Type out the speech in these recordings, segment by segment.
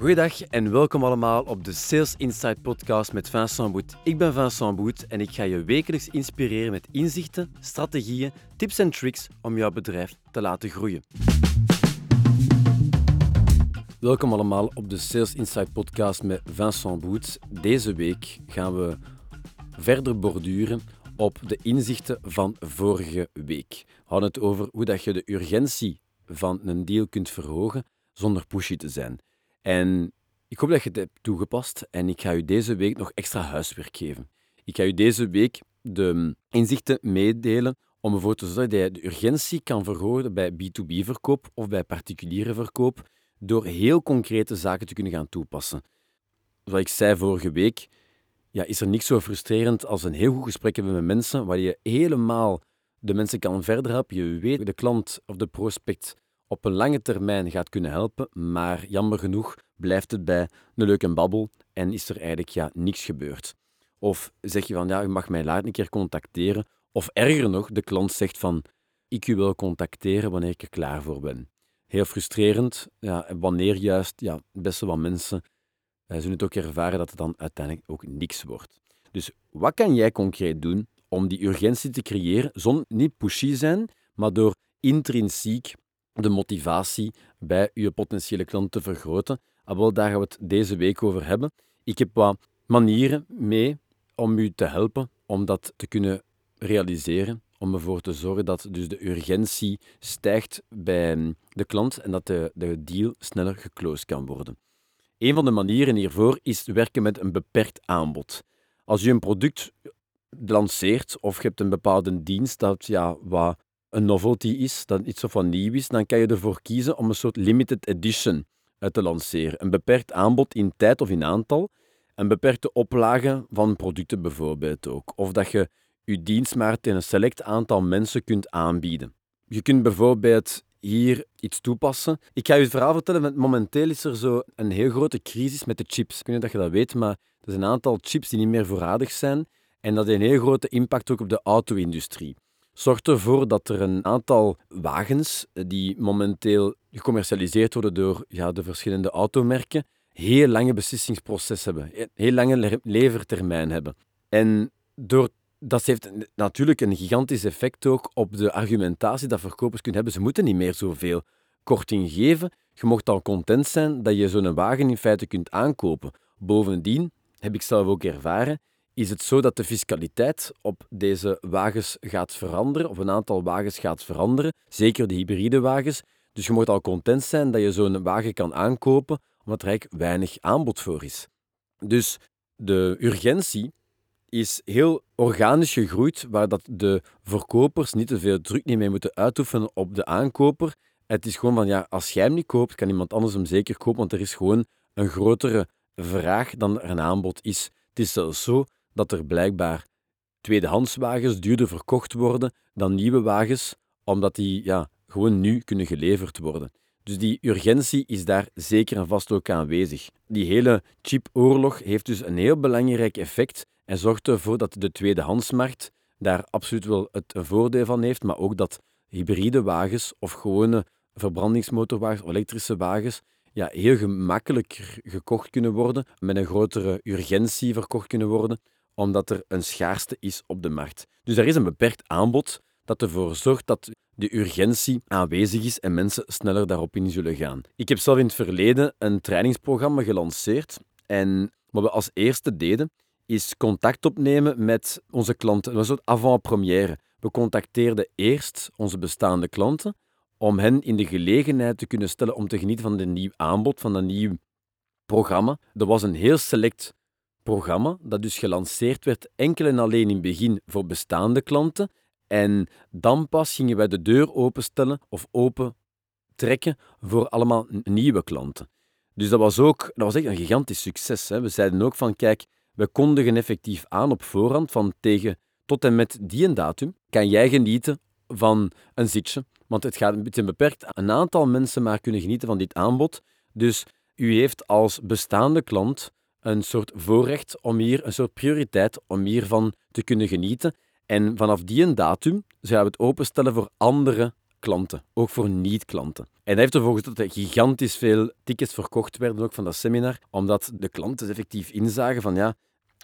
Goedendag en welkom allemaal op de Sales Insight podcast met Vincent Boet. Ik ben Vincent Boet en ik ga je wekelijks inspireren met inzichten, strategieën, tips en tricks om jouw bedrijf te laten groeien. Welkom allemaal op de Sales Insight podcast met Vincent Boet. Deze week gaan we verder borduren op de inzichten van vorige week. We hadden het over hoe dat je de urgentie van een deal kunt verhogen zonder pushy te zijn. En ik hoop dat je het hebt toegepast en ik ga je deze week nog extra huiswerk geven. Ik ga je deze week de inzichten meedelen om ervoor te zorgen dat je de urgentie kan verhogen bij B2B-verkoop of bij particuliere verkoop door heel concrete zaken te kunnen gaan toepassen. Zoals ik zei vorige week, ja, is er niks zo frustrerend als een heel goed gesprek hebben met mensen waar je helemaal de mensen kan verder helpen. Je weet de klant of de prospect op een lange termijn gaat kunnen helpen, maar jammer genoeg blijft het bij een leuke babbel en is er eigenlijk ja, niks gebeurd. Of zeg je van ja, u mag mij later een keer contacteren. Of erger nog, de klant zegt van ik u wil contacteren wanneer ik er klaar voor ben. Heel frustrerend, ja, wanneer juist ja, best wel wat mensen uh, zullen het ook ervaren dat het dan uiteindelijk ook niks wordt. Dus wat kan jij concreet doen om die urgentie te creëren, zonder niet pushy zijn, maar door intrinsiek de motivatie bij je potentiële klant te vergroten. Ah, daar gaan we het deze week over hebben. Ik heb wat manieren mee om u te helpen om dat te kunnen realiseren. Om ervoor te zorgen dat dus de urgentie stijgt bij de klant en dat de, de deal sneller geclosed kan worden. Een van de manieren hiervoor is werken met een beperkt aanbod. Als je een product lanceert of je hebt een bepaalde dienst dat ja, wat een novelty is, dat iets wat nieuw is, dan kan je ervoor kiezen om een soort limited edition te lanceren. Een beperkt aanbod in tijd of in aantal, een beperkte oplage van producten bijvoorbeeld ook. Of dat je je dienst maar tegen een select aantal mensen kunt aanbieden. Je kunt bijvoorbeeld hier iets toepassen. Ik ga je het verhaal vertellen, want momenteel is er zo een heel grote crisis met de chips. Ik weet niet dat je dat weet, maar er zijn een aantal chips die niet meer voorradig zijn en dat heeft een heel grote impact ook op de auto-industrie zorgt ervoor dat er een aantal wagens eh, die momenteel gecommercialiseerd worden door ja, de verschillende automerken, heel lange beslissingsprocessen hebben, eh, heel lange levertermijn hebben. En door, dat heeft natuurlijk een gigantisch effect ook op de argumentatie dat verkopers kunnen hebben. Ze moeten niet meer zoveel korting geven. Je mocht al content zijn dat je zo'n wagen in feite kunt aankopen. Bovendien, heb ik zelf ook ervaren, is het zo dat de fiscaliteit op deze wagens gaat veranderen, of een aantal wagens gaat veranderen, zeker de hybride wagens. Dus je moet al content zijn dat je zo'n wagen kan aankopen, omdat er eigenlijk weinig aanbod voor is. Dus de urgentie is heel organisch gegroeid, waar dat de verkopers niet te veel druk mee moeten uitoefenen op de aankoper. Het is gewoon van, ja, als jij hem niet koopt, kan iemand anders hem zeker kopen, want er is gewoon een grotere vraag dan er een aanbod is. Het is zelfs zo dat er blijkbaar tweedehandswagens duurder verkocht worden dan nieuwe wagens, omdat die ja, gewoon nu kunnen geleverd worden. Dus die urgentie is daar zeker en vast ook aanwezig. Die hele chipoorlog heeft dus een heel belangrijk effect en zorgt ervoor dat de tweedehandsmarkt daar absoluut wel het voordeel van heeft, maar ook dat hybride wagens of gewone verbrandingsmotorwagens, elektrische wagens, ja, heel gemakkelijk gekocht kunnen worden, met een grotere urgentie verkocht kunnen worden, omdat er een schaarste is op de markt. Dus er is een beperkt aanbod dat ervoor zorgt dat de urgentie aanwezig is en mensen sneller daarop in zullen gaan. Ik heb zelf in het verleden een trainingsprogramma gelanceerd en wat we als eerste deden, is contact opnemen met onze klanten. Dat was avant-première. We contacteerden eerst onze bestaande klanten om hen in de gelegenheid te kunnen stellen om te genieten van een nieuw aanbod, van een nieuw programma. Dat was een heel select programma dat dus gelanceerd werd enkel en alleen in het begin voor bestaande klanten. En dan pas gingen wij de deur openstellen of open trekken voor allemaal nieuwe klanten. Dus dat was ook dat was echt een gigantisch succes. Hè. We zeiden ook van, kijk, we kondigen effectief aan op voorhand van tegen tot en met die een datum kan jij genieten van een zitje. Want het gaat een beperkt een aantal mensen maar kunnen genieten van dit aanbod. Dus u heeft als bestaande klant een soort voorrecht om hier, een soort prioriteit om hiervan te kunnen genieten. En vanaf die datum zouden we het openstellen voor andere klanten, ook voor niet-klanten. En dat heeft ervoor gezorgd dat er gigantisch veel tickets verkocht werden, ook van dat seminar, omdat de klanten effectief inzagen van ja,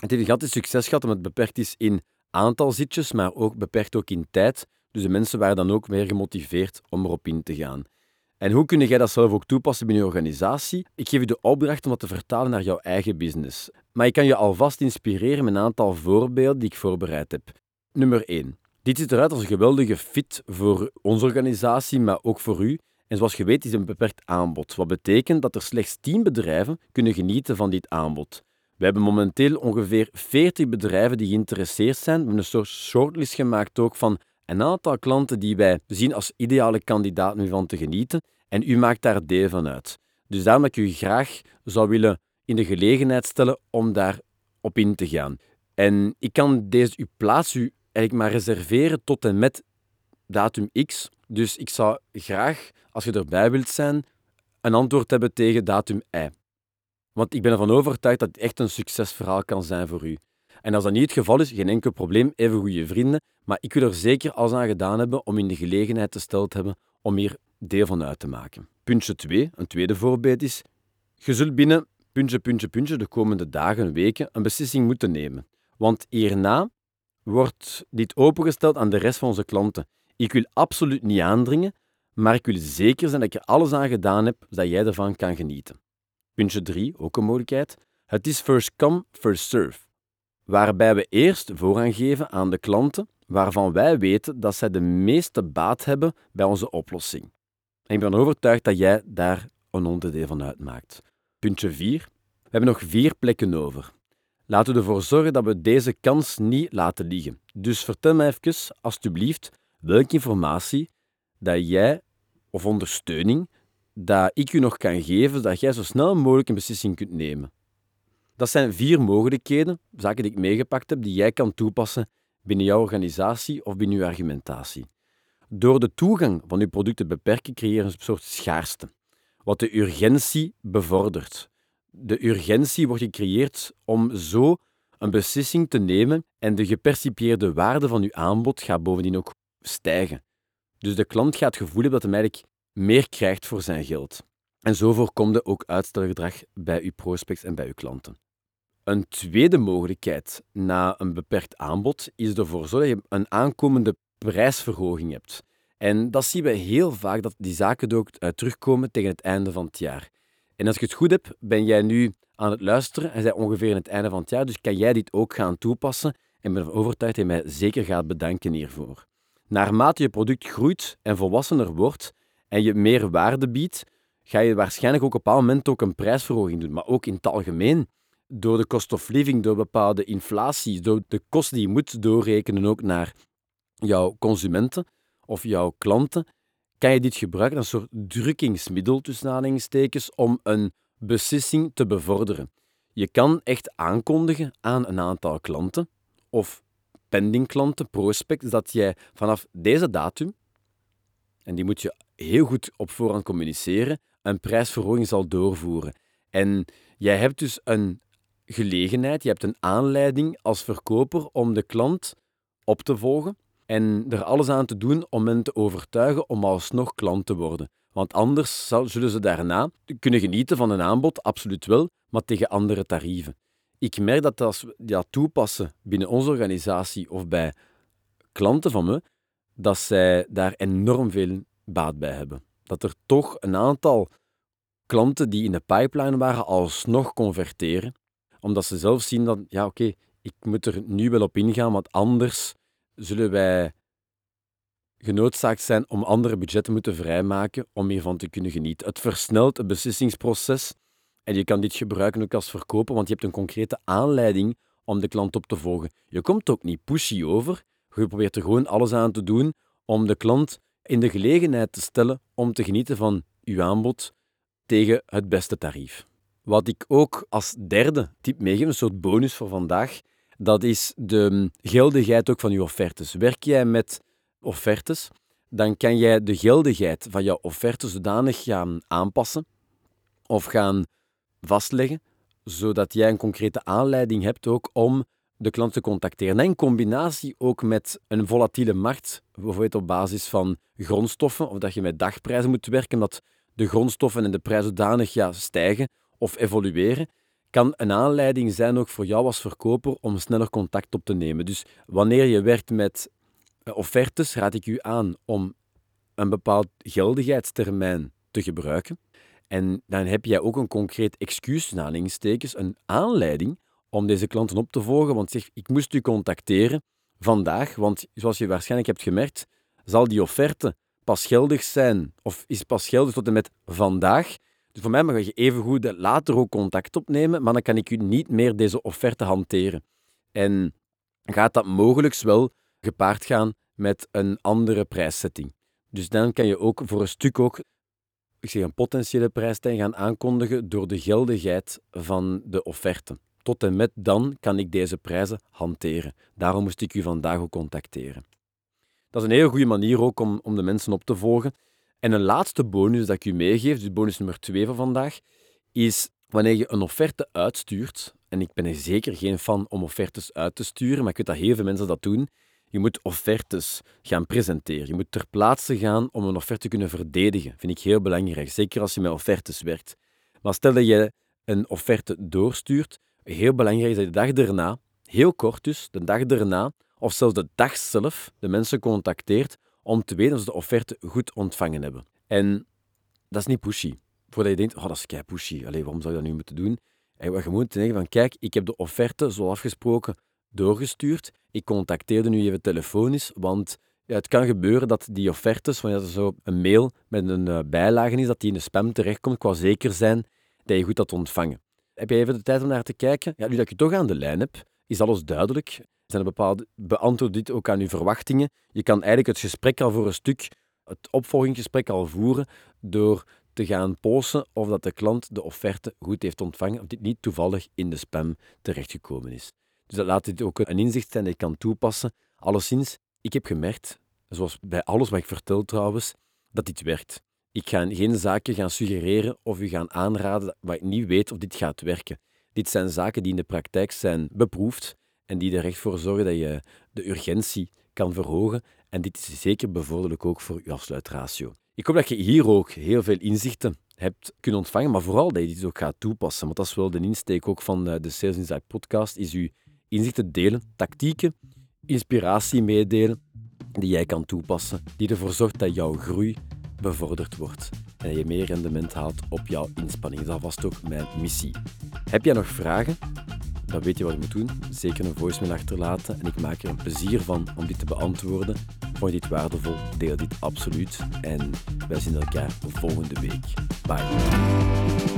het heeft gigantisch succes gehad omdat het beperkt is in aantal zitjes, maar ook beperkt ook in tijd. Dus de mensen waren dan ook meer gemotiveerd om erop in te gaan. En hoe kun jij dat zelf ook toepassen binnen je organisatie? Ik geef je de opdracht om dat te vertalen naar jouw eigen business. Maar ik kan je alvast inspireren met een aantal voorbeelden die ik voorbereid heb. Nummer 1. Dit ziet eruit als een geweldige fit voor onze organisatie, maar ook voor u. En zoals je weet is een beperkt aanbod, wat betekent dat er slechts 10 bedrijven kunnen genieten van dit aanbod. We hebben momenteel ongeveer 40 bedrijven die geïnteresseerd zijn. We hebben een soort shortlist gemaakt ook van een aantal klanten die wij zien als ideale kandidaat om van te genieten. En u maakt daar deel van uit. Dus daarom dat ik u graag zou willen in de gelegenheid stellen om daar op in te gaan. En ik kan deze uw plaats u eigenlijk maar reserveren tot en met datum X. Dus ik zou graag, als je erbij wilt zijn, een antwoord hebben tegen datum Y. Want ik ben ervan overtuigd dat het echt een succesverhaal kan zijn voor u. En als dat niet het geval is, geen enkel probleem, even goede vrienden. Maar ik wil er zeker alles aan gedaan hebben om in de gelegenheid te te hebben om hier deel van uit te maken. Puntje 2, een tweede voorbeeld is, je zult binnen puntje, puntje, puntje de komende dagen, weken een beslissing moeten nemen. Want hierna wordt dit opengesteld aan de rest van onze klanten. Ik wil absoluut niet aandringen, maar ik wil zeker zijn dat er alles aan gedaan heb zodat jij ervan kan genieten. Puntje 3, ook een mogelijkheid. Het is first come, first serve. Waarbij we eerst voorrang geven aan de klanten waarvan wij weten dat zij de meeste baat hebben bij onze oplossing. Ik ben overtuigd dat jij daar een onderdeel van uitmaakt. Puntje 4. We hebben nog vier plekken over. Laten we ervoor zorgen dat we deze kans niet laten liggen. Dus vertel mij even, alstublieft, welke informatie dat jij, of ondersteuning, dat ik u nog kan geven, dat jij zo snel mogelijk een beslissing kunt nemen. Dat zijn vier mogelijkheden, zaken die ik meegepakt heb, die jij kan toepassen binnen jouw organisatie of binnen je argumentatie. Door de toegang van je product te beperken, creëer je een soort schaarste, wat de urgentie bevordert. De urgentie wordt gecreëerd om zo een beslissing te nemen en de gepercipieerde waarde van je aanbod gaat bovendien ook stijgen. Dus de klant gaat het gevoel dat hij eigenlijk meer krijgt voor zijn geld. En zo voorkomt ook uitstelgedrag bij uw prospects en bij uw klanten. Een tweede mogelijkheid na een beperkt aanbod is ervoor zorgen dat je een aankomende prijsverhoging hebt. En dat zien we heel vaak, dat die zaken ook terugkomen tegen het einde van het jaar. En als je het goed hebt, ben jij nu aan het luisteren en zijn ongeveer aan het einde van het jaar, dus kan jij dit ook gaan toepassen en ben ervan overtuigd dat je mij zeker gaat bedanken hiervoor. Naarmate je product groeit en volwassener wordt en je meer waarde biedt, ga je waarschijnlijk ook op een bepaald moment ook een prijsverhoging doen, maar ook in het algemeen door de cost of living, door bepaalde inflatie, door de kosten die je moet doorrekenen ook naar jouw consumenten of jouw klanten, kan je dit gebruiken als een soort drukkingsmiddel tussen om een beslissing te bevorderen. Je kan echt aankondigen aan een aantal klanten of pending klanten, prospects, dat jij vanaf deze datum, en die moet je heel goed op voorhand communiceren, een prijsverhoging zal doorvoeren. En jij hebt dus een gelegenheid, je hebt een aanleiding als verkoper om de klant op te volgen en er alles aan te doen om hen te overtuigen om alsnog klant te worden. Want anders zullen ze daarna kunnen genieten van een aanbod, absoluut wel, maar tegen andere tarieven. Ik merk dat als we dat toepassen binnen onze organisatie of bij klanten van me, dat zij daar enorm veel baat bij hebben. Dat er toch een aantal klanten die in de pipeline waren alsnog converteren omdat ze zelf zien dat, ja oké, ik moet er nu wel op ingaan, want anders zullen wij genoodzaakt zijn om andere budgetten moeten vrijmaken om hiervan te kunnen genieten. Het versnelt het beslissingsproces en je kan dit gebruiken ook als verkoper, want je hebt een concrete aanleiding om de klant op te volgen. Je komt ook niet pushy over, je probeert er gewoon alles aan te doen om de klant in de gelegenheid te stellen om te genieten van uw aanbod tegen het beste tarief. Wat ik ook als derde tip meegeef, een soort bonus voor vandaag, dat is de geldigheid ook van je offertes. Werk jij met offertes, dan kan jij de geldigheid van jouw offerte zodanig gaan aanpassen of gaan vastleggen, zodat jij een concrete aanleiding hebt ook om de klant te contacteren. En in combinatie ook met een volatiele markt, bijvoorbeeld op basis van grondstoffen, of dat je met dagprijzen moet werken, dat de grondstoffen en de prijzen zodanig ja, stijgen of evolueren, kan een aanleiding zijn ook voor jou als verkoper om sneller contact op te nemen. Dus wanneer je werkt met eh, offertes, raad ik u aan om een bepaald geldigheidstermijn te gebruiken. En dan heb jij ook een concreet excuus, een aanleiding om deze klanten op te volgen. Want zeg, ik moest u contacteren vandaag, want zoals je waarschijnlijk hebt gemerkt, zal die offerte pas geldig zijn, of is pas geldig tot en met vandaag. Dus voor mij mag je even goed later ook contact opnemen, maar dan kan ik u niet meer deze offerte hanteren. En gaat dat mogelijk wel gepaard gaan met een andere prijszetting. Dus dan kan je ook voor een stuk ook ik zeg, een potentiële prijsstijging gaan aankondigen door de geldigheid van de offerte. Tot en met dan kan ik deze prijzen hanteren. Daarom moest ik u vandaag ook contacteren. Dat is een hele goede manier ook om, om de mensen op te volgen. En een laatste bonus dat ik u meegeef, dus bonus nummer 2 van vandaag, is wanneer je een offerte uitstuurt, en ik ben er zeker geen fan om offertes uit te sturen, maar ik weet dat heel veel mensen dat doen, je moet offertes gaan presenteren. Je moet ter plaatse gaan om een offerte te kunnen verdedigen. Vind ik heel belangrijk, zeker als je met offertes werkt. Maar stel dat je een offerte doorstuurt, heel belangrijk is dat je de dag daarna, heel kort dus, de dag daarna, of zelfs de dag zelf, de mensen contacteert om te weten of ze de offerte goed ontvangen hebben. En dat is niet pushy. Voordat je denkt, oh, dat is kei pushy, Allee, waarom zou je dat nu moeten doen? En wat je moet denken van, kijk, ik heb de offerte, zoals afgesproken, doorgestuurd. Ik contacteerde nu even telefonisch, want ja, het kan gebeuren dat die offertes, wanneer er zo een mail met een uh, bijlage is, dat die in de spam terechtkomt. Wil zeker zijn dat je goed had ontvangen. Heb je even de tijd om naar te kijken? Ja, nu dat je toch aan de lijn heb, is alles duidelijk. Zijn bepaalde, beantwoord dit ook aan uw verwachtingen. Je kan eigenlijk het gesprek al voor een stuk, het opvolgingsgesprek al voeren, door te gaan posten of dat de klant de offerte goed heeft ontvangen, of dit niet toevallig in de spam terechtgekomen is. Dus dat laat dit ook een inzicht zijn dat je kan toepassen. Alleszins, ik heb gemerkt, zoals bij alles wat ik vertel trouwens, dat dit werkt. Ik ga geen zaken gaan suggereren of u gaan aanraden waar ik niet weet of dit gaat werken. Dit zijn zaken die in de praktijk zijn beproefd en die er echt voor zorgen dat je de urgentie kan verhogen. En dit is zeker bevorderlijk ook voor uw afsluitratio. Ik hoop dat je hier ook heel veel inzichten hebt kunnen ontvangen, maar vooral dat je dit ook gaat toepassen. Want dat is wel de insteek ook van eh, de Sales Insight podcast, is u inzichten delen, tactieken, inspiratie meedelen die jij kan toepassen, die ervoor zorgt dat jouw groei bevorderd wordt en dat je meer rendement haalt op jouw inspanning. Dat alvast ook mijn missie. Heb jij nog vragen? Dan weet je wat je moet doen. Zeker een voicemail achterlaten en ik maak er een plezier van om dit te beantwoorden. Vond je dit waardevol? Deel dit absoluut en wij zien elkaar volgende week. Bye.